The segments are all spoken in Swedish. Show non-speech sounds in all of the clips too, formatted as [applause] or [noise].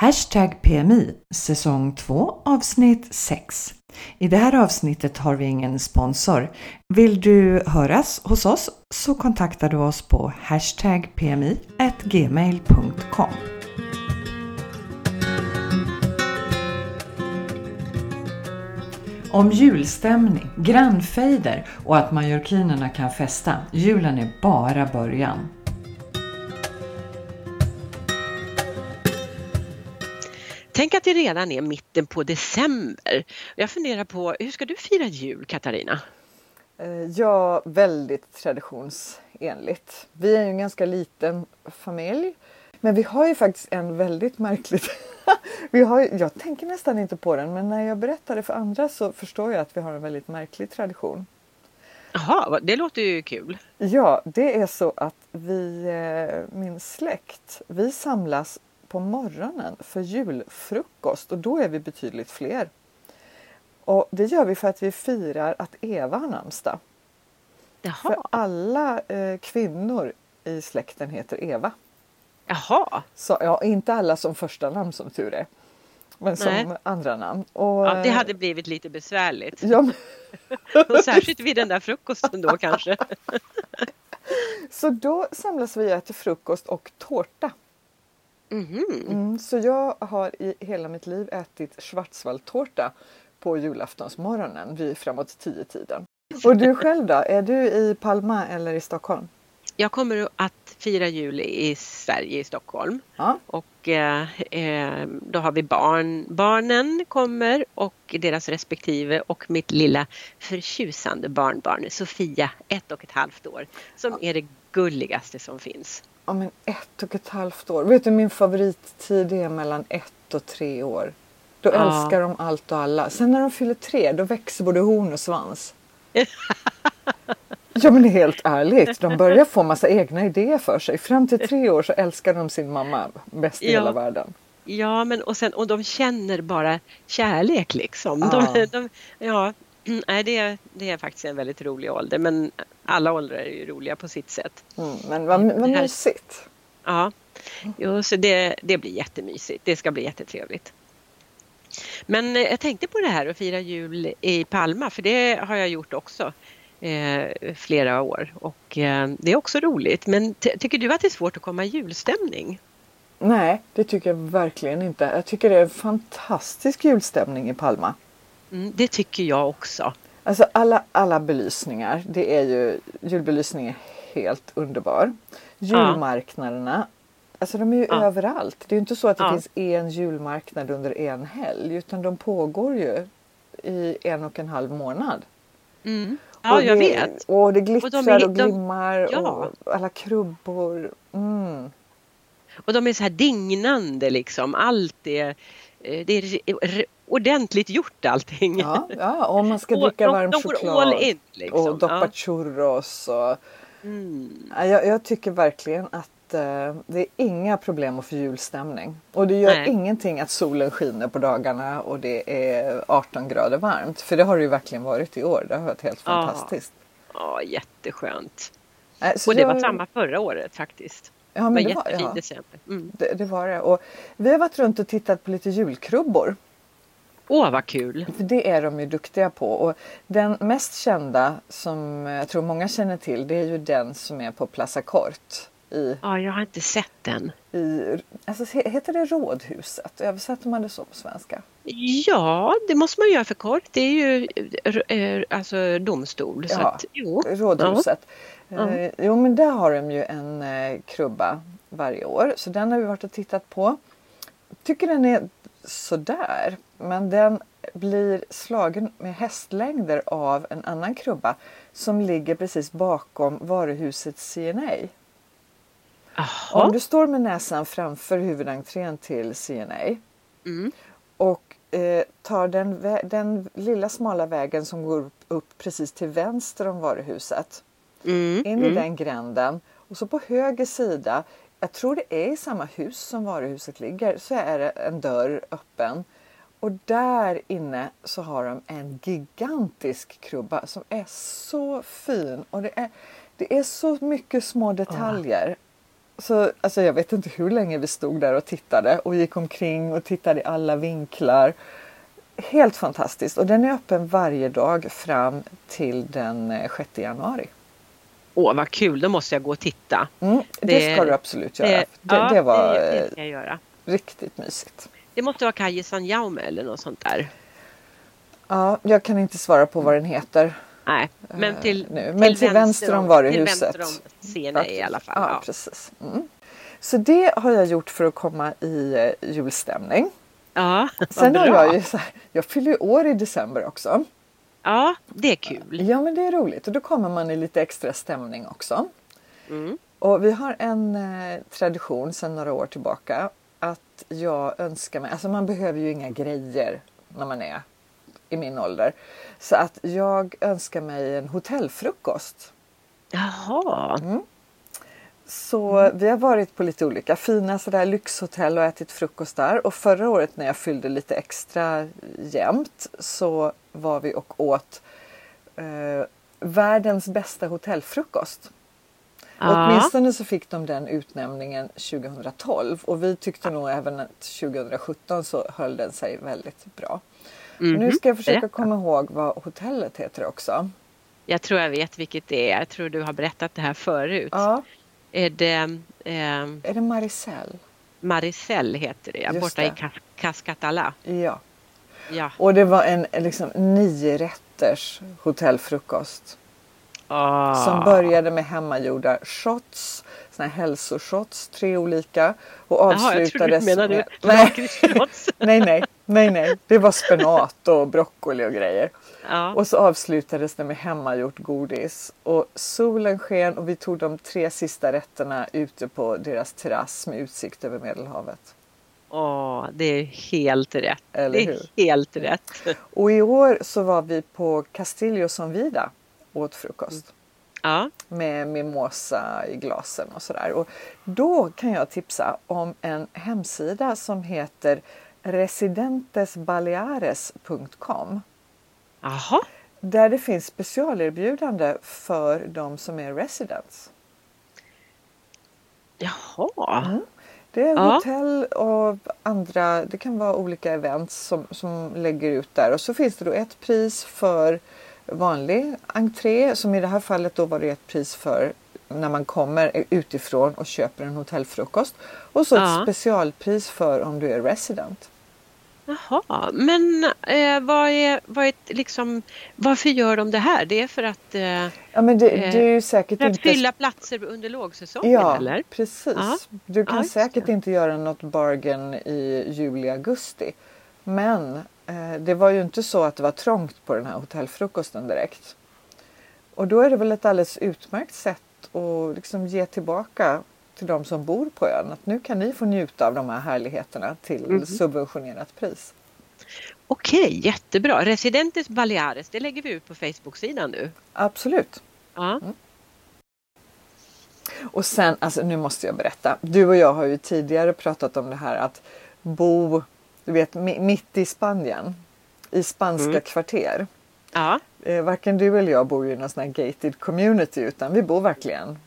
Hashtag PMI säsong 2 avsnitt 6. I det här avsnittet har vi ingen sponsor. Vill du höras hos oss så kontaktar du oss på hashtag pmi.gmail.com. Om julstämning, grannfejder och att majorkinerna kan festa. Julen är bara början. Tänk att det redan är mitten på december. Jag funderar på, hur ska du fira jul Katarina? Eh, ja, väldigt traditionsenligt. Vi är ju en ganska liten familj. Men vi har ju faktiskt en väldigt märklig... [laughs] vi har, jag tänker nästan inte på den men när jag berättar det för andra så förstår jag att vi har en väldigt märklig tradition. Jaha, det låter ju kul. Ja, det är så att vi, eh, min släkt, vi samlas på morgonen för julfrukost och då är vi betydligt fler. Och det gör vi för att vi firar att Eva har namnsdag. Jaha. För alla eh, kvinnor i släkten heter Eva. Jaha. Så, ja, inte alla som första namn som tur är. Men som Nej. andra namn. Och, Ja, det hade blivit lite besvärligt. ja, men- [laughs] Och särskilt vid den där frukosten då kanske. [laughs] så då samlas vi och äter frukost och tårta. Mhm. Mm, så jag har i hela mitt liv ätit schwarzwaldtårta på julaftonsmorgonen vid framåt tio tiden. Och du själv då? Är du i Palma eller i Stockholm? Jag kommer att fira jul i Sverige, i Stockholm. Ja. Och eh, eh, då har vi barn. Barnen kommer och deras respektive och mitt lilla förtjusande barnbarn Sofia, ett och ett halvt år, som är det gulligaste som finns. Ja men ett och ett halvt år. Vet du min favorittid är mellan ett och tre år. Då Ja. älskar de allt och alla. Sen när de fyller tre då växer både horn och svans. [laughs] Ja men helt ärligt, de börjar få massa egna idéer för sig. Fram till tre år så älskar de sin mamma bäst i Ja. hela världen. Ja, men och, sen, och de känner bara kärlek liksom. Ja. De, de, ja, nej, det, det är faktiskt en väldigt rolig ålder, men alla åldrar är ju roliga på sitt sätt. Mm, men vad, vad här- mysigt. Ja, jo, så det, det blir jättemysigt. Det ska bli jättetrevligt. Men eh, jag tänkte på det här att fira jul i Palma, för det har jag gjort också eh, flera år och eh, det är också roligt. Men tycker du att det är svårt att komma i julstämning? Nej, det tycker jag verkligen inte. Jag tycker det är en fantastisk julstämning i Palma. Mm, det tycker jag också. Alltså alla, alla belysningar, det är ju, julbelysning är helt underbar. Julmarknaderna, alltså de är ju Ja. överallt. Det är ju inte så att det Ja. finns en julmarknad under en helg utan de pågår ju i en och en halv månad. Mm. Ja, och jag det, vet. Och det glittrar Och de är- och de- glimmar ja. och alla krubbor. Mm. Och de är så här dignande liksom. Allt är, det är r- ordentligt gjort allting. Ja, ja, och man ska [laughs] Och dricka de, varm de går choklad. in liksom. Och doppa ja. churros. Och, mm. Ja, Jag, jag tycker verkligen att eh, det är inga problem att få julstämning. Och det gör Nej. ingenting att solen skiner på dagarna och det är 18 grader varmt. För det har det ju verkligen varit i år. Det har varit helt fantastiskt. Ja, jätteskönt. Så Och det var jag- samma förra året faktiskt. Ja, men det var, jättefin ja, december. Mm. det, det var det. Och vi har varit runt och tittat på lite julkrubbor. Åh, vad kul! För det är de ju duktiga på. Och den mest kända som jag tror många känner till det är ju den som är på Plaza Kort. I, Ja, jag har inte sett den. i, alltså, he- heter det Rådhuset? Översätter man det så på svenska? Ja, det måste man göra för kort. Det är ju eh, eh, alltså domstol. Så Ja. att, jo. Rådhuset. Ja. Eh, jo men där har de ju en eh, krubba varje år. Så den har vi varit och tittat på. Tycker den är sådär. Men den blir slagen med hästlängder av en annan krubba som ligger precis bakom varuhuset CNA. Jaha. Om du står med näsan framför huvudentrén till CNA Mm. Och eh, tar den, den lilla smala vägen som går upp, upp precis till vänster om varuhuset Mm. in i Mm. den gränden och så på höger sida, jag tror det är i samma hus som varuhuset ligger, så är det en dörr öppen. Och där inne så har de en gigantisk krubba som är så fin och det är, det är så mycket små detaljer. Så alltså, jag vet inte hur länge vi stod där och tittade och gick omkring och tittade i alla vinklar. Helt fantastiskt och den är öppen varje dag fram till den 6 eh, januari. Åh vad kul, då måste jag gå och titta. Mm, det, det, ska du absolut göra. Det, det, ja, det var det, jag göra. riktigt mysigt. Det måste vara Kaje Jaume eller något sånt där. Ja, jag kan inte svara på vad den heter. Nej, men eh, till, nu. Men till, till vänster om varuhuset. Till vänster om scenen i alla fall. Ja, ja. precis. Mm. Så det har jag gjort för att komma i uh, julstämning. Ja, Sen har jag ju så här, jag fyller ju år i december också. Ja, det är kul. Ja, men det är roligt och då kommer man i lite extra stämning också. Mm. Och vi har en eh, tradition sedan några år tillbaka att jag önskar mig, alltså man behöver ju inga grejer när man är i min ålder. Så att jag önskar mig en hotellfrukost. Jaha. Mm. Så mm. vi har varit på lite olika fina sådär lyxhotell och ätit frukost där. Och förra året när jag fyllde lite extra jämnt så var vi och åt eh, världens bästa hotellfrukost. Ja. Åtminstone så fick de den utnämningen 2012 och vi tyckte nog även att 2017 så höll den sig väldigt bra. Mm -hmm. Nu ska jag försöka Berätta. komma ihåg vad hotellet heter också. Jag tror jag vet vilket det är. Jag tror du har berättat det här förut. Ja. Är det... Eh, är det Maricel? Maricel heter det, Just borta det. i Cas Cascatala. Ja. ja. Och det var en liksom, nio rätters hotellfrukost. Ah. Som började med hemmagjorda shots, såna här hälsoshots, tre olika. Och avslutades Jaha, jag med... nej, [laughs] nej, nej, nej, nej, det var spenat och broccoli och grejer. Ja. Och så avslutades det med hemmagjort godis. Och solen sken och vi tog de tre sista rätterna ute på deras terrass med utsikt över Medelhavet. Åh, det är helt rätt. Eller det är hur? helt rätt. Och i år så var vi på Castillo som vida åt frukost. Ja. Med mimosa i glasen och sådär. Och då kan jag tipsa om en hemsida som heter residentesbaleares.com. Aha. Där det finns specialerbjudande för de som är residents. Jaha. Mm. Det är ja. hotell och andra, det kan vara olika events som, som lägger ut där och så finns det då ett pris för vanlig entré som i det här fallet då var det ett pris för när man kommer utifrån och köper en hotellfrukost och så ja. ett specialpris för om du är resident. Jaha, men eh, vad är, vad är liksom, varför gör de det här? Det är för att, eh, ja, men det, det är ju säkert för att inte... fylla platser under lågsäsongen? Ja, eller? precis. Ja. Du kan ja, säkert inte göra något bargain i juli-augusti. Men eh, det var ju inte så att det var trångt på den här hotellfrukosten direkt. Och då är det väl ett alldeles utmärkt sätt att liksom ge tillbaka till de som bor på ön att nu kan ni få njuta av de här härligheterna till mm. subventionerat pris. Okej, jättebra. Residentes Baleares, det lägger vi ut på Facebook-sidan nu. Absolut. Ja. Mm. Och sen, alltså nu måste jag berätta. Du och jag har ju tidigare pratat om det här att bo, du vet, mitt i Spanien. I spanska mm. kvarter. Ja. Eh, varken du eller jag bor ju i någon sån här gated community utan vi bor verkligen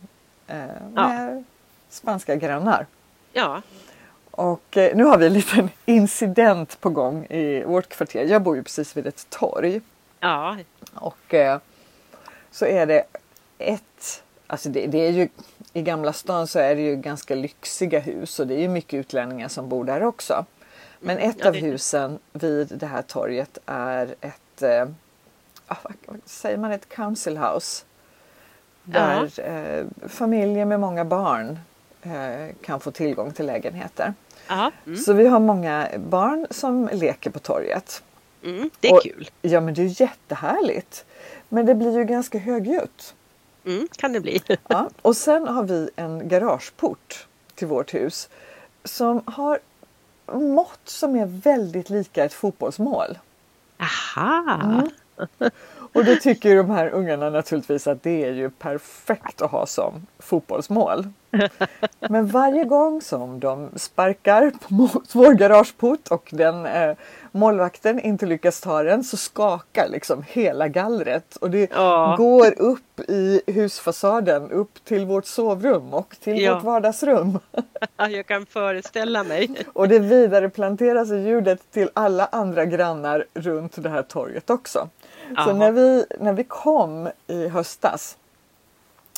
eh, med spanska grannar. Ja. Och eh, nu har vi en liten [laughs] incident på gång i vårt kvarter. Jag bor ju precis vid ett torg. Ja. Och eh, så är det ett, alltså det, det, är ju i Gamla stan så är det ju ganska lyxiga hus och det är ju mycket utlänningar som bor där också. Men ett ja, av husen vid det här torget är ett, eh, ah, vad säger man, ett council house. Där ja. eh, familjer med många barn Eh, kan få tillgång till lägenheter. Mm. Så vi har många barn som leker på torget. Mm, det är och, kul. Ja men det är jättehärligt. Men det blir ju ganska högljutt. Mm, kan det bli. ja, och sen har vi en garageport till vårt hus som har mått som är väldigt lika ett fotbollsmål. Aha! Mm. Och då tycker ju de här ungarna naturligtvis att det är ju perfekt att ha som fotbollsmål. Men varje gång som de sparkar mot vår garageport och den eh, målvakten inte lyckas ta den så skakar liksom hela gallret och det Ja. går upp i husfasaden, upp till vårt sovrum och till Ja. vårt vardagsrum. [laughs] Jag kan föreställa mig. Och det vidareplanteras i ljudet till alla andra grannar runt det här torget också. Så när vi, när vi kom i höstas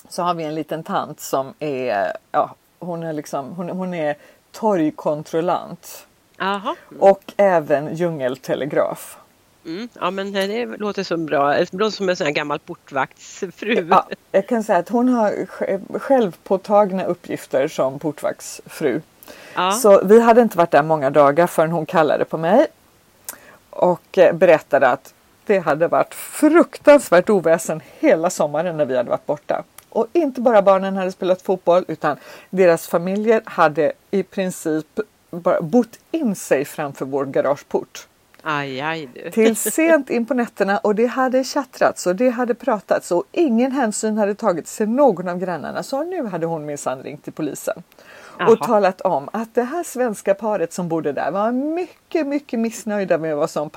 så har vi en liten tant som är, ja, hon är liksom, hon, hon är torgkontrollant Jaha. och även djungeltelegraf. Mm. Ja men det låter så bra. Det låter som en sån här gammal portvaktsfru. Ja, jag kan säga att hon har sj- självpåtagna uppgifter som portvaktsfru. Ja. Så vi hade inte varit där många dagar förrän hon kallade på mig och eh, berättade att det hade varit fruktansvärt oväsen hela sommaren när vi hade varit borta. Och inte bara barnen hade spelat fotboll utan deras familjer hade i princip bara bott in sig framför vår garageport. Aj, aj du. Till [laughs] sent in på nätterna och det hade tjattrats och det hade pratats och ingen hänsyn hade tagits till någon av grannarna. Så nu hade hon minsann ringt till polisen och Jaha. talat om att det här svenska paret som bodde där var mycket, mycket missnöjda med vad som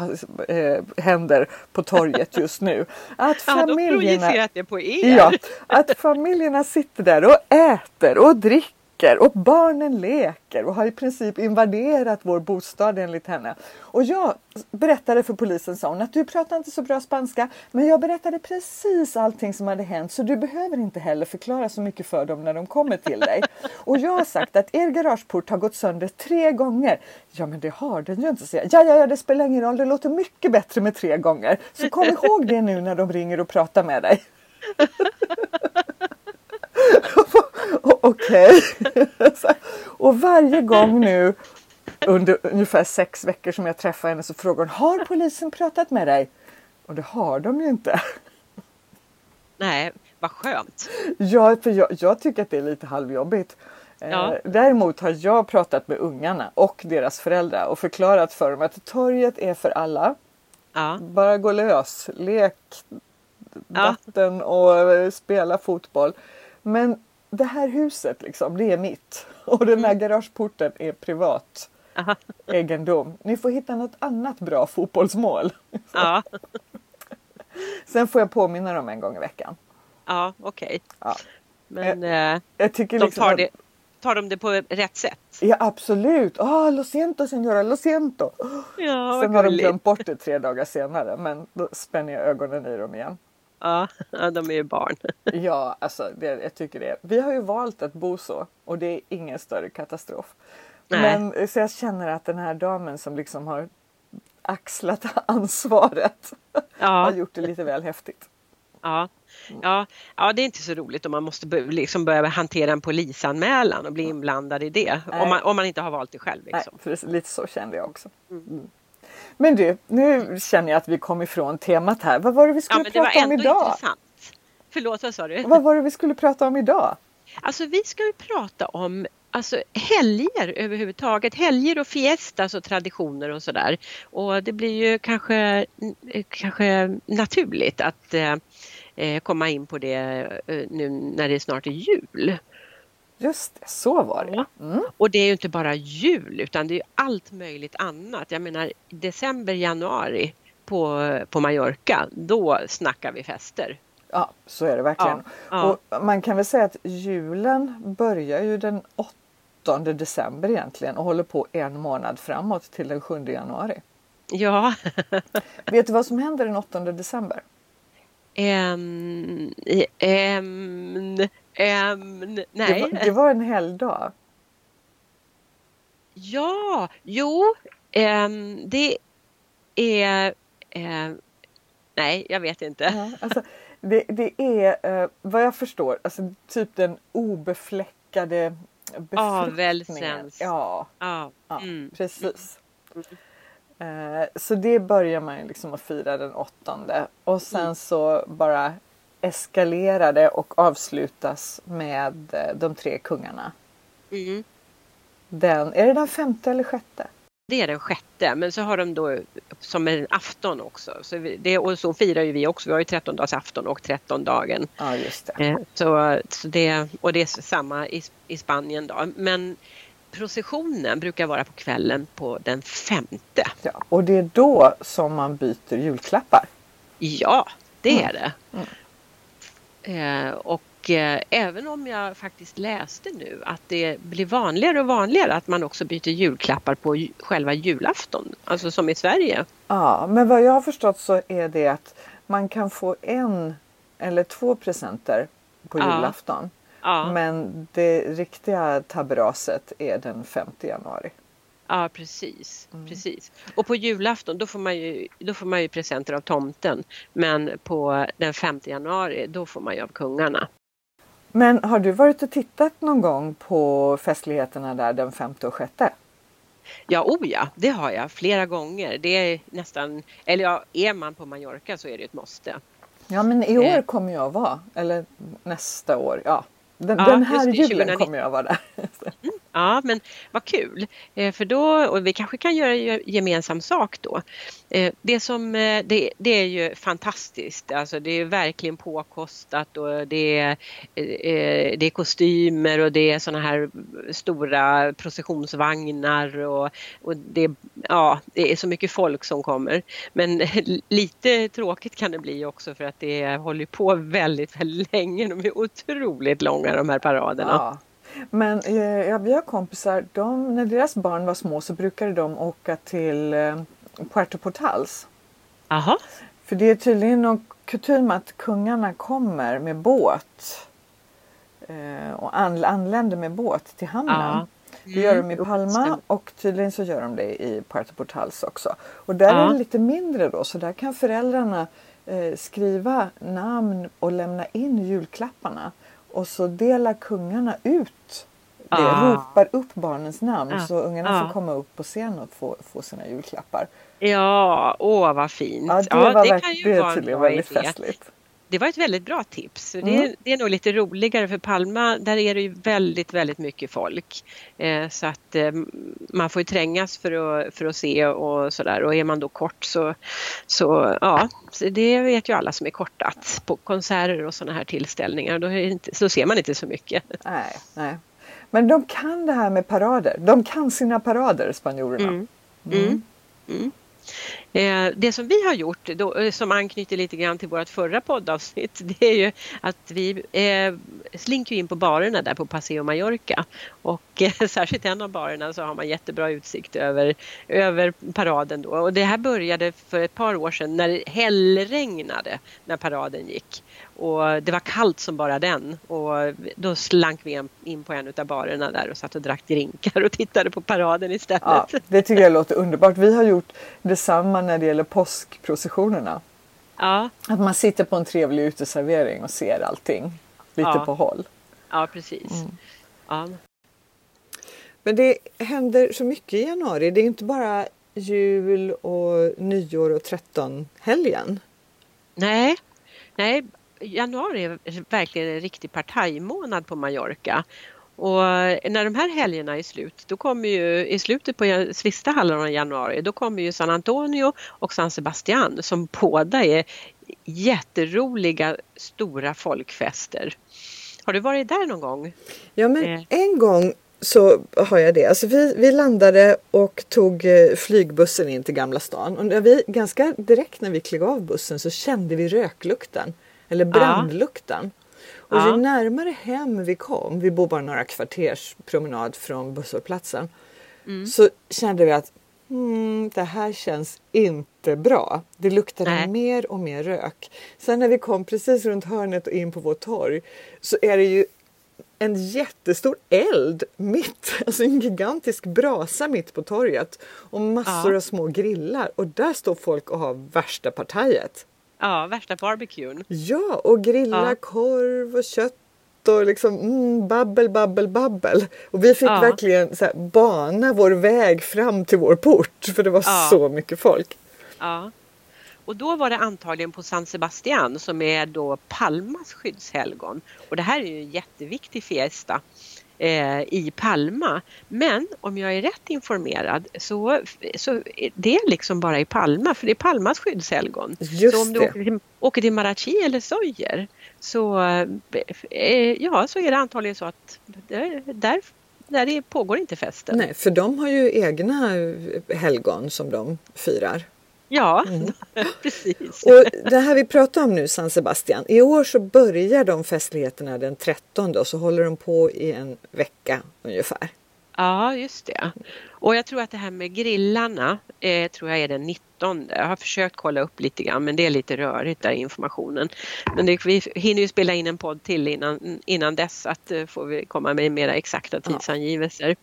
eh, händer på torget [laughs] just nu. Att Ja, de familjerna, det på er. ja, att familjerna sitter där och äter och dricker och barnen leker och har i princip invaderat vår bostad enligt henne. Och jag berättade för polisen, sa hon, att du pratar inte så bra spanska men jag berättade precis allting som hade hänt så du behöver inte heller förklara så mycket för dem när de kommer till dig. Och jag har sagt att er garageport har gått sönder tre gånger. Ja men det har den ju inte, säger jag. Ja, ja, ja, det spelar ingen roll, det låter mycket bättre med tre gånger. Så kom ihåg det nu när de ringer och pratar med dig. [laughs] [laughs] Och- Okej. [laughs] Och varje gång nu under ungefär sex veckor som jag träffar henne så frågar hon Har polisen pratat med dig? Och det har de ju inte. [laughs] Nej, vad skönt. Ja, för jag, jag tycker att det är lite halvjobbigt. Eh, Ja. Däremot har jag pratat med ungarna och deras föräldrar och förklarat för dem att torget är för alla. Ja, Bara gå lös, lek Ja. vatten och eh, spela fotboll. Men det här huset liksom, det är mitt. [laughs] Och den här garageporten är privat Aha. [laughs] egendom. Ni får hitta något annat bra fotbollsmål. [laughs] ja, Sen får jag påminna dem en gång i veckan. ja okej. Ja. Men eh, Jag tycker de liksom tar, det, tar de det på rätt sätt? Ja absolut. Ah, lo siento senora, lo siento. [gasps] Ja, Sen har de glömt bort det tre dagar senare men då spänner jag ögonen i dem igen. Ja, de är ju barn. [laughs] Ja, alltså det, jag tycker det. Vi har ju valt att bo så och det är ingen större katastrof. Nej. Men så jag känner att den här damen som liksom har axlat [laughs] ansvaret [laughs] har Ja, gjort det lite väl häftigt. ja, ja, ja, det är inte så roligt om man måste liksom börja hantera en polisanmälan och bli inblandad i det. Nej. Om man, om man inte har valt det själv. Nej, Liksom. för det, lite så kände jag också. Mm. Men du, nu känner jag att vi kom ifrån temat här. Vad var det vi Ja, skulle var prata om idag? intressant. Förlåt, vad sa du? Vad var det vi skulle prata om idag? Alltså vi ska ju prata om alltså, helger överhuvudtaget. Helger och fiestas och traditioner och sådär. Och det blir ju kanske, eh, kanske naturligt att eh, eh, komma in på det eh, nu när det snart är jul. Just det, så var det. Mm. Och det är ju inte bara jul utan det är allt möjligt annat. Jag menar december, januari på, på Mallorca, då snackar vi fester. Ja, så är det verkligen. Ja, Och man kan väl säga att julen börjar ju den 8 december egentligen och håller på en månad framåt till den 7 januari. Ja, [laughs] Vet du vad som händer den 8 december? Ehm, i- ehm, ehm, Det nej. var, det var en helgdag. Ja, jo, ehm, det är... ehm, nej, jag vet inte. Ja, alltså, det, det är eh, vad jag förstår, alltså, typ den obefläckade befruktningen. Avelsens. Ja, Ja, ja mm. precis. Eh, så det börjar man liksom att fira den åttonde och sen Mm. så bara eskalerar det och avslutas med eh, de tre kungarna. Mm. Den, är det den femte eller sjätte? Det är den sjätte, men så har de då som en afton också. Så vi, det, och så firar ju vi också. Vi har ju 13 dags afton och 13 dagen. Ja, just det. Eh, så, så det, och det är samma i, i Spanien då. Men processionen brukar vara på kvällen på den femte. Ja, och det är då som man byter julklappar. Ja, det är det. Mm. Och eh, även om jag faktiskt läste nu att det blir vanligare och vanligare att man också byter julklappar på själva julafton, alltså som i Sverige. Ja, men vad jag har förstått så är det att man kan få en eller två presenter på ja. julafton. Ja. Men det riktiga tabberaset är den 5 januari. Ja precis, mm. precis. Och på julafton då får, man ju, då får man ju presenter av tomten. Men på den 5 januari då får man ju av kungarna. Men har du varit och tittat någon gång på festligheterna där den 5 och 6? Ja, oh ja, det har jag flera gånger. Det är nästan, eller ja, är man på Mallorca så är det ett måste. Ja, men i år eh. kommer jag vara, eller nästa år, ja, den, ja, den här julen kommer jag vara där. Mm, ja, men vad kul. Eh, för då, och vi kanske kan göra gemensam sak då. Eh, det, som, eh, det, det är ju fantastiskt. Alltså det är verkligen påkostat och det är, det är kostymer och det är såna här stora processionsvagnar och, och det, ja, det är så mycket folk som kommer. Men [laughs] lite tråkigt kan det bli också för att det håller på väldigt, väldigt länge. De är otroligt långa de här paraderna. Ja. Men ja, vi har kompisar, de, när deras barn var små så brukade de åka till Puerto Portals. Aha. För det är tydligen någon kutym att kungarna kommer med båt eh, och anländer med båt till hamnen. Ja. Det gör de i mm. Palma och tydligen så gör de det i Puerto Portals också. Och där ja. är det lite mindre då så där kan föräldrarna eh, skriva namn och lämna in julklapparna. Och så delar kungarna ut det, ah. ropar upp barnens namn ah. så ungarna ah. får komma upp på scen och få, få sina julklappar. Ja, åh vad fint. Ja, det, ja, var det kan ju det vara en väldigt idé. festligt. Det var ett väldigt bra tips. Mm. Det, är, det, är nog lite roligare för Palma, där är det ju väldigt, väldigt mycket folk. Eh, så att eh, man får ju trängas för att, för att se och sådär och är man då kort så, så ja, det vet ju alla som är korta att på konserter och sådana här tillställningar då, inte, så ser man inte så mycket. Nej, nej. Men de kan det här med parader. De kan sina parader, spanjorerna. Mm. Mm. Eh, det som vi har gjort, eh, som anknyter lite grann till vårt förra poddavsnitt, [laughs] det är ju att vi eh, slinker in på barerna där på Paseo Mallorca. Och [laughs] särskilt en av barerna så har man jättebra utsikt över, över paraden då. Och det här började för ett par år sedan när det hällregnade när paraden gick. Och det var kallt som bara den och då slank vi in på en av barerna där och satt och drack drinkar och tittade på paraden istället. Ja, det tycker jag låter underbart. Vi har gjort detsamma när det gäller påskprocessionerna. Ja. Att man sitter på en trevlig uteservering och ser allting lite ja. på håll. Ja, precis. Mm. Ja. Men det händer så mycket i januari. Det är inte bara jul och nyår och trettonhelgen. Nej, Nej, januari är verkligen en riktig partajmånad på Mallorca. Och när de här helgerna är slut, då kommer ju i slutet på sista halvan av januari, då kommer ju San Antonio och San Sebastian som båda är jätteroliga stora folkfester. Har du varit där någon gång? Ja men eh. en gång så har jag det. Alltså vi, vi landade och tog eh, flygbussen in till Gamla stan. Och vi, ganska direkt när vi klev av bussen så kände vi röklukten. Eller brandlukten. Och ju närmare hem vi kom, vi bor bara några kvarters promenad från busshållplatsen, mm. så kände vi att mm, det här känns inte bra. Det luktade Nej. mer och mer rök. Sen när vi kom precis runt hörnet och in på vårt torg så är det ju en jättestor eld mitt, [laughs] alltså en gigantisk brasa mitt på torget och massor ja. av små grillar och där står folk och har värsta partajet. Ja, värsta barbecuen. Ja, och grilla ja. korv och kött och liksom mm, babbel, babbel, babbel. Och vi fick ja. verkligen så här, bana vår väg fram till vår port för det var ja. så mycket folk. Ja. Och då var det antagligen på San Sebastian som är då Palmas skyddshelgon. Och det här är ju en jätteviktig fiesta. Eh, i Palma. Men om jag är rätt informerad så, så det är liksom bara i Palma för det är Palmas skyddshelgon. Just så om du det. åker till, åker till Marachi eller Sojer så, eh, ja, så är det antagligen så att där, där, där det pågår inte festen. Nej, för de har ju egna helgon som de firar. Ja, [laughs] precis. Och det här vi pratar om nu, San Sebastian. I år så börjar de festligheterna den 13 och så håller de på i en vecka ungefär. Ja, just det. Och jag tror att det här med grillarna eh, tror jag är den 19. Jag har försökt kolla upp lite grann men det är lite rörigt där informationen. Men det, vi hinner ju spela in en podd till innan, innan dess att eh, får vi komma med mera exakta tidsangivelser.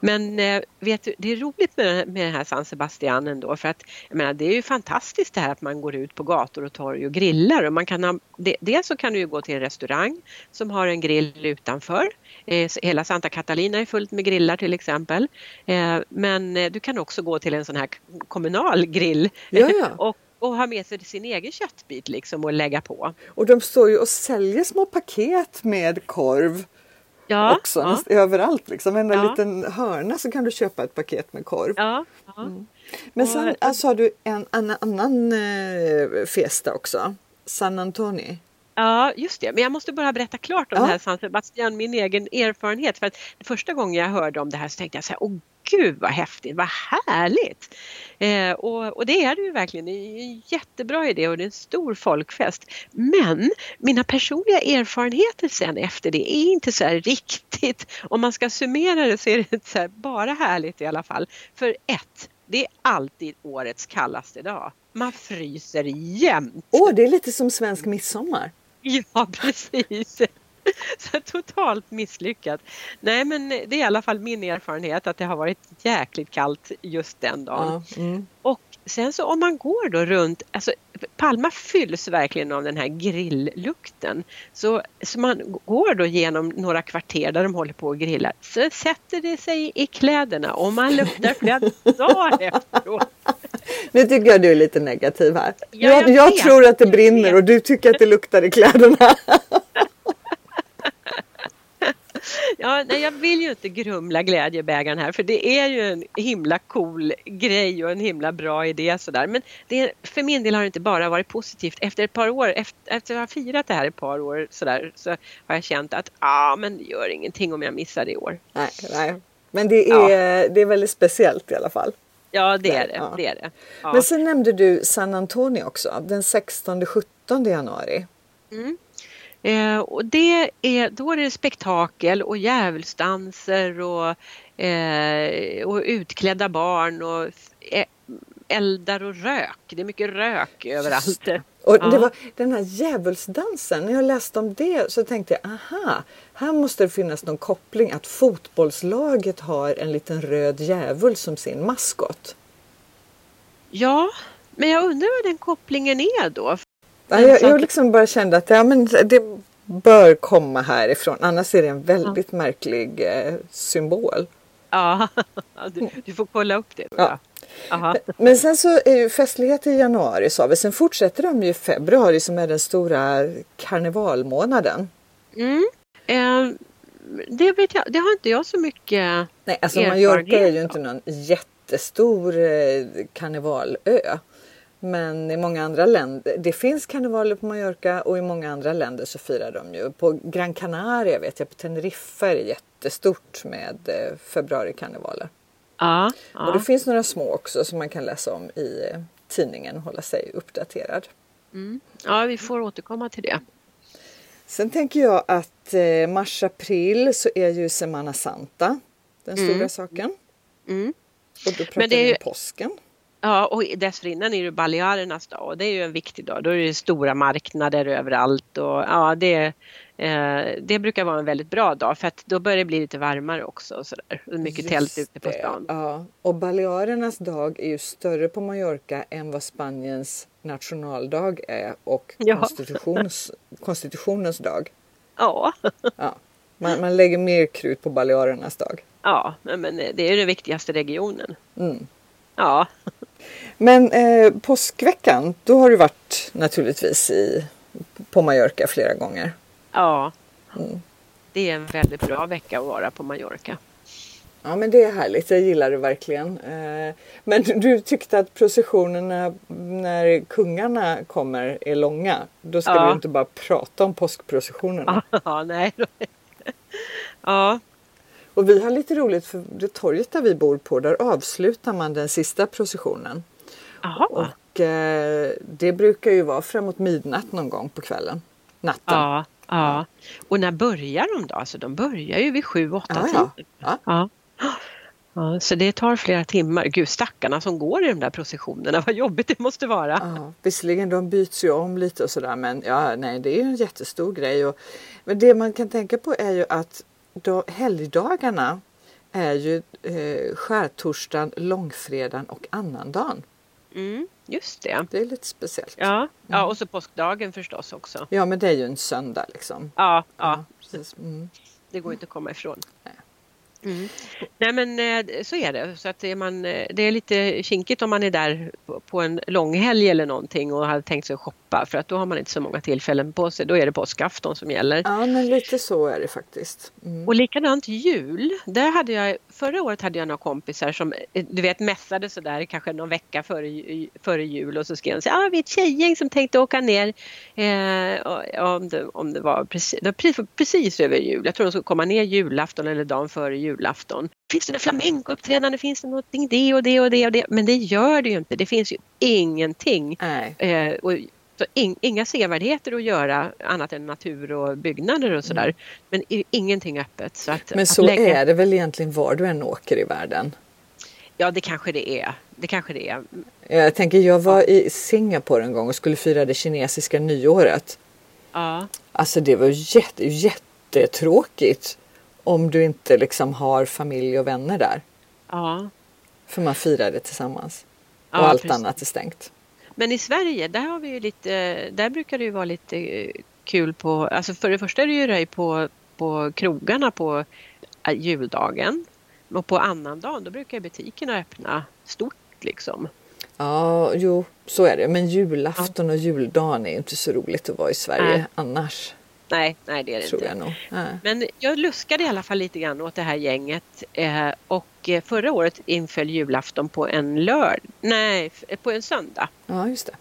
Men eh, vet du, det är roligt med, med den här San Sebastian ändå för att jag menar, det är ju fantastiskt det här att man går ut på gator och torg och grillar. Och man kan ha, det, dels så kan du ju gå till en restaurang som har en grill utanför. Eh, hela Santa Catalina är fullt med grillar till exempel. Eh, men eh, du kan också gå till en sån här kommunal grill Ja, ja. [laughs] och, och ha med sig sin egen köttbit liksom och lägga på. Och de står ju och säljer små paket med korv Ja, också. ja, Överallt liksom. En Ja. liten hörna så kan du köpa ett paket med korv. ja, ja. Men Och- sen alltså, har du en, en annan eh, festa också. San Antoni. Ja, just det. Men jag måste bara berätta klart om Ja. det här San Sebastian, min egen erfarenhet. För att första gången jag hörde om det här så tänkte jag så här, åh gud vad häftigt, vad härligt! Eh, och, och det är det ju verkligen, det är en jättebra idé och det är en stor folkfest. Men mina personliga erfarenheter sen efter det är inte så här riktigt, om man ska summera det så är det så här, bara härligt i alla fall. För ett, det är alltid årets kallaste dag. Man fryser jämt. Åh, det är lite som svensk midsommar. [laughs] Ja, precis. Så totalt misslyckat. Nej, men det är i alla fall min erfarenhet att det har varit jäkligt kallt just den dagen. Ja, mm. Och sen så om man går då runt, alltså Palma fylls verkligen av den här grilllukten. Så, så man går då genom några kvarter där de håller på och grillar. Så sätter det sig i kläderna och man luktar flera dagar efteråt. Nu tycker jag du är lite negativ här. Ja, jag jag tror att det brinner och du tycker att det luktar i kläderna. [laughs] Ja, nej, jag vill ju inte grumla glädjebägaren här för det är ju en himla cool grej och en himla bra idé sådär. Men det, för min del har det inte bara varit positivt. Efter ett par år, efter, efter att ha firat det här ett par år sådär så har jag känt att ah, men det gör ingenting om jag missar det i år. nej, nej. Men det är, det är väldigt speciellt i alla fall. Ja, det är det. ja. det, är det. Ja. Men sen nämnde du San Antonio också, den 16-17 januari. Eh, och det är, då är det spektakel och djävulsdanser och, eh, och utklädda barn och eh, eldar och rök. Det är mycket rök överallt. Och Ja. det var den här djävulsdansen, när jag läste om det så tänkte jag aha, här måste det finnas någon koppling att fotbollslaget har en liten röd djävul som sin maskot. Ja, men jag undrar vad den kopplingen är då. Ja, jag, jag liksom bara kände att ja, men det bör komma härifrån, annars är det en väldigt märklig eh, symbol. Ja, [laughs] du, du får kolla upp det. Ja. Aha. Men sen så är ju festligheter i januari sa vi, sen fortsätter de ju i februari som är den stora karnevalmånaden. Mm. Eh, det, vet jag, det har inte jag så mycket Nej, alltså Mallorca är ju inte någon jättestor eh, karnevalö. Men i många andra länder, det finns karnevaler på Mallorca och i många andra länder så firar de ju. På Gran Canaria vet jag, på Teneriffa är det jättestort med eh, februarikarnevaler. Ja, Och det ja. finns några små också som man kan läsa om i eh, tidningen och hålla sig uppdaterad. ja, vi får återkomma till det. Sen tänker jag att eh, mars-april så är ju Semana Santa den stora saken. Mm. Och då pratar vi om påsken. Ja, och dessförinnan är det Balearernas dag och det är ju en viktig dag. Då är det stora marknader överallt och ja, det, eh, det brukar vara en väldigt bra dag för att då börjar det bli lite varmare också och sådär. Mycket tält Just ute på stan. Ja. Och Balearernas dag är ju större på Mallorca än vad Spaniens nationaldag är och Ja. konstitutions, konstitutionens dag. Ja, Ja. Man, man lägger mer krut på Balearernas dag. ja, men det är den viktigaste regionen. Mm. Ja, Men eh, påskveckan, då har du varit naturligtvis i, på Mallorca flera gånger. ja. det är en väldigt bra vecka att vara på Mallorca. Ja men det är härligt, jag gillar det verkligen. Eh, men du tyckte att processionerna när kungarna kommer är långa. Då ska Ja. du inte bara prata om påskprocessionerna. [laughs] Ja, nej. [laughs] Ja, Och vi har lite roligt för det torget där vi bor på där avslutar man den sista processionen. jaha. Och eh, det brukar ju vara framåt midnatt någon gång på kvällen. Natten. Ja, ja. Och när börjar de då? Alltså de börjar ju vid sju, åtta Ja. Ja. Ja. Ja, så det tar flera timmar. Gud, stackarna som går i de där processionerna, [laughs] vad jobbigt det måste vara. Ja, visserligen de byts ju om lite och sådär men ja, nej, det är ju en jättestor grej. Och, men det man kan tänka på är ju att då, helgdagarna är ju eh, skärtorsdagen, långfredagen och annandagen. Mm, just det. Det är lite speciellt. Ja. ja, och så påskdagen förstås också. Ja men det är ju en söndag liksom. Ja, ja. precis. Mm. det går inte att komma ifrån. Nej. Mm. Nej men eh, så är det. Så att är man, eh, det är lite kinkigt om man är där på- en långhelg eller någonting och hade tänkt sig att shoppa för att då har man inte så många tillfällen på sig. Då är det påskafton som gäller. Ja men lite så är det faktiskt. Mm. Och likadant jul. Där hade jag, förra året hade jag några kompisar som eh, du vet mässade sådär kanske någon vecka före, före jul och så skrev de så ah, vi är ett tjejgäng som tänkte åka ner eh, och- om, det, om det var precis, det var pre- precis över jul. Jag tror de skulle komma ner julafton eller dagen före julafton. Finns det något flamencouppträdande? Finns det någonting det och det och det och det? Men det gör det ju inte. Det finns ju ingenting. Eh, och, så in, inga sevärdheter att göra annat än natur och byggnader och sådär. Men i, ingenting öppet. Så att, Men att så lägga- är det väl egentligen var du än åker i världen. Ja, det kanske det är. Det kanske det är. Jag tänker jag var i Singapore en gång och skulle fira det kinesiska nyåret. Ja, Alltså det var jätte, jättetråkigt om du inte liksom har familj och vänner där. ja. För man firar det tillsammans. Ja, och allt precis. annat är stängt. Men i Sverige, där har vi ju lite, där brukar det ju vara lite eh, kul på, alltså för det första är det ju röj på, på krogarna på eh, juldagen. Och på annandagen, då brukar butikerna öppna stort liksom. Ja, jo, så är det. Men julafton och juldagen är inte så roligt att vara i Sverige Nej. annars. Nej, nej det är det Tror inte. jag. Men jag luskade i alla fall lite grann åt det här gänget eh, och eh, förra året inföll julafton på en lörd, nej, f- på en söndag. Ja, just det.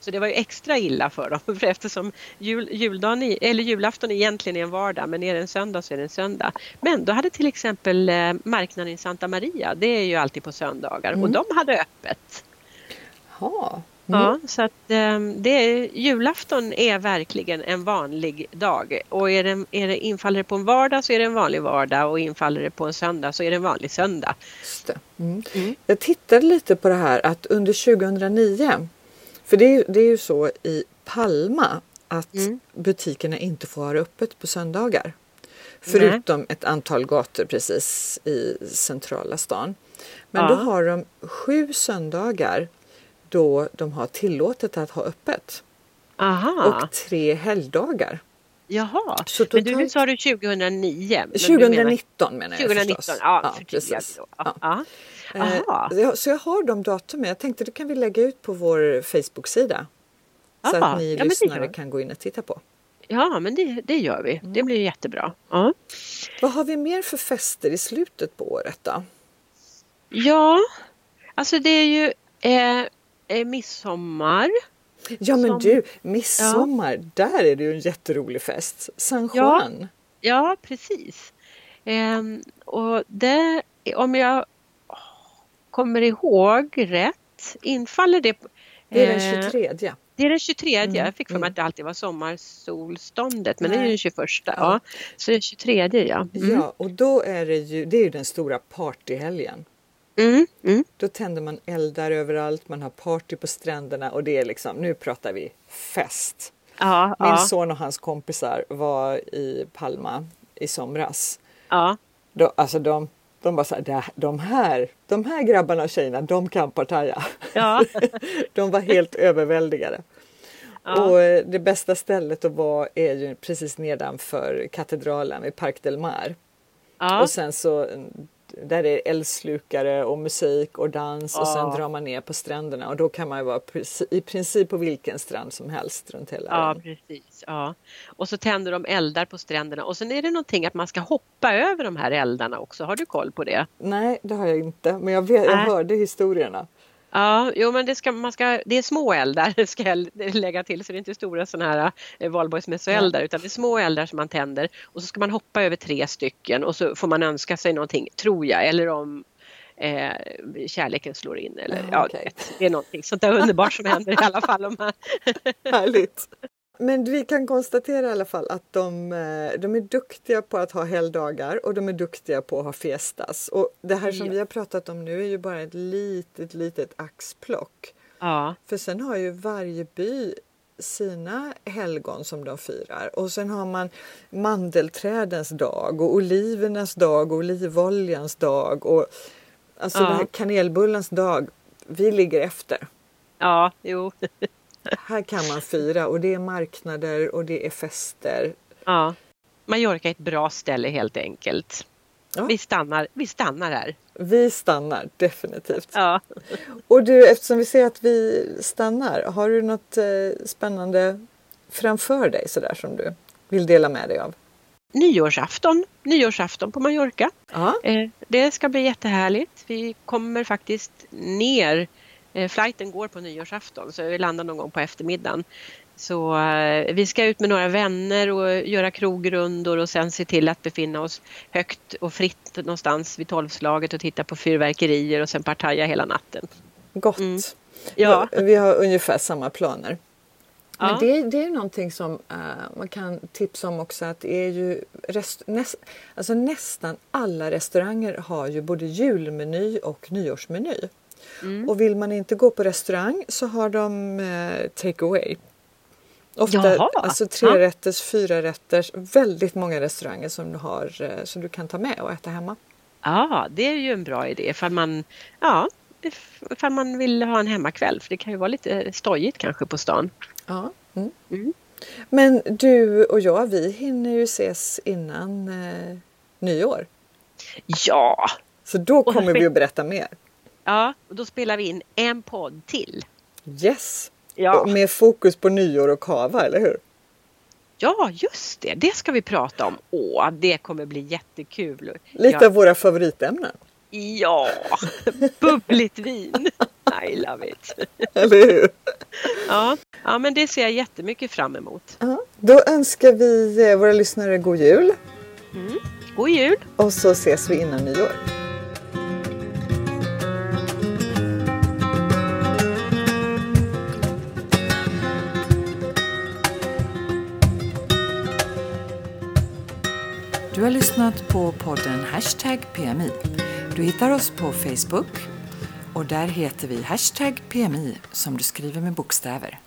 Så det var ju extra illa för dem [laughs] för eftersom jul, juldagen, i- eller julafton egentligen är en vardag men är det en söndag så är det en söndag. Men då hade till exempel eh, marknaden i Santa Maria, det är ju alltid på söndagar och de hade öppet. Ja. Mm. Ja, så att eh, det är, julafton är verkligen en vanlig dag och är det, är det, infaller det på en vardag så är det en vanlig vardag och infaller det på en söndag så är det en vanlig söndag. Mm. Mm. Jag tittade lite på det här att under 2009, för det är, ju- det är ju så i Palma att Mm. butikerna inte får ha öppet på söndagar. Förutom ett antal gator precis i centrala stan. Men Ja. då har de sju söndagar då de har tillåtet att ha öppet. Aha, Och tre helgdagar. jaha. Så Men du, nu totalt- sa du 2009. men du menar- 2019 menar jag 2019, förstås. ja, precis. då. Ja. Ja. Ja. Eh, Aha. så jag- har de datumen. Jag tänkte det kan vi lägga ut på vår Facebook-sida. Så att ni ja, lyssnare kan gå in och titta på. ja, men det, det gör vi. Mm. Det blir jättebra. Ja, Vad har vi mer för fester i slutet på året då? ja alltså det är ju eh, eh, midsommar. Ja men Som- du, midsommar, där är det ju en jätterolig fest. San Ja. Juan. Ja, precis. Ehm, och det, om jag kommer ihåg rätt, infaller det... Det är eh, den 23. Det är den 23. Mm, Jag fick för mig mm. att det alltid var sommarsolståndet, men det är Nej. den 21. Ja. Ja. Så det är 23, ja. Mm. Ja, och då är det ju, det är ju den stora partyhelgen. Mm, mm. Då tänder man eldar överallt, man har party på stränderna och det är liksom, nu pratar vi fest. Ja, Min ja, son och hans kompisar var i Palma i somras. ja. Då, alltså de, de bara så här, "Det- de här, de här grabbarna och tjejerna, de kan partaja. ja. [laughs] De var helt överväldigade. Ja. Och eh, det bästa stället att vara är ju precis nedanför katedralen vid Parc del Mar. ja. Och sen så, där det är eldslukare och musik och dans och sen drar man ner på stränderna och då kan man ju vara i princip på vilken strand som helst runt hela Ja, ön. precis. Ja. Och så tänder de eldar på stränderna och sen är det någonting att man ska hoppa över de här eldarna också. Har du koll på det? Nej, det har jag inte, men jag, vet, jag hörde historierna. Ja, jo men det, ska, man ska, det är små eldar [laughs] ska jag lägga till så det är inte stora sådana här eh, valborgsmässoeldar utan det är små eldar som man tänder och så ska man hoppa över tre stycken och så får man önska sig någonting, tror jag, eller om eh, kärleken slår in eller Ja, ja, okej. det är någonting sånt där underbart som händer i alla fall. Om man, [laughs] Härligt! Men vi kan konstatera i alla fall att de, eh, de är duktiga på att ha helgdagar och de är duktiga på att ha fiestas. Och det här som Ja. vi har pratat om nu är ju bara ett litet, litet axplock. ja, För sen har ju varje by sina helgon som de firar och sen har man mandelträdens dag och olivernas dag och olivoljans dag och alltså Ja. kanelbullens dag. Vi ligger efter. ja, jo, [laughs] Här kan man fira och det är marknader och det är fester. ja. Mallorca är ett bra ställe helt enkelt. Ja. Vi, stannar, vi stannar här. Vi stannar definitivt. Ja. Och du, eftersom vi ser att vi stannar, har du något eh, spännande framför dig sådär som du vill dela med dig av? Nyårsafton, nyårsafton på Mallorca. Ja, Eh, Det ska bli jättehärligt. Vi kommer faktiskt ner. Eh, Flighten går på nyårsafton så vi landar någon gång på eftermiddagen. Så eh, vi ska ut med några vänner och göra krogrundor och sen se till att befinna oss högt och fritt någonstans vid tolvslaget och titta på fyrverkerier och sen partaja hela natten. gott. Mm. Ja, Vi har ungefär samma planer. Men Ja. det, det är någonting som eh, man kan tipsa om också att det är ju rest, näst, alltså nästan alla restauranger har ju både julmeny och nyårsmeny. Mm. Och vill man inte gå på restaurang så har de eh, take away. Ofta Jaha. alltså tre rätters, fyra rätters, väldigt många restauranger som du har eh, som du kan ta med och äta hemma. ja, det är ju en bra idé ifall man, ja, ifall man vill ha en hemmakväll. För det kan ju vara lite stojigt kanske på stan. Ja. Mm. Mm. Men du och jag, vi hinner ju ses innan eh, nyår. Ja, Så då kommer vi att berätta mer. Ja, och då spelar vi in en podd till. Yes! Ja, med fokus på nyår och kava, eller hur? ja just det. Det ska vi prata om. Åh, det kommer bli jättekul. Lite Ja, av våra favoritämnen, ja. bubbligt vin. I love it. [laughs] eller hur? Ja, ja, men det ser jag jättemycket fram emot. Ja. Då önskar vi eh, våra lyssnare god jul God jul! och så ses vi innan nyår. Du har lyssnat på podden Hashtag PMI. Du hittar oss på Facebook och där heter vi Hashtag PMI som du skriver med bokstäver.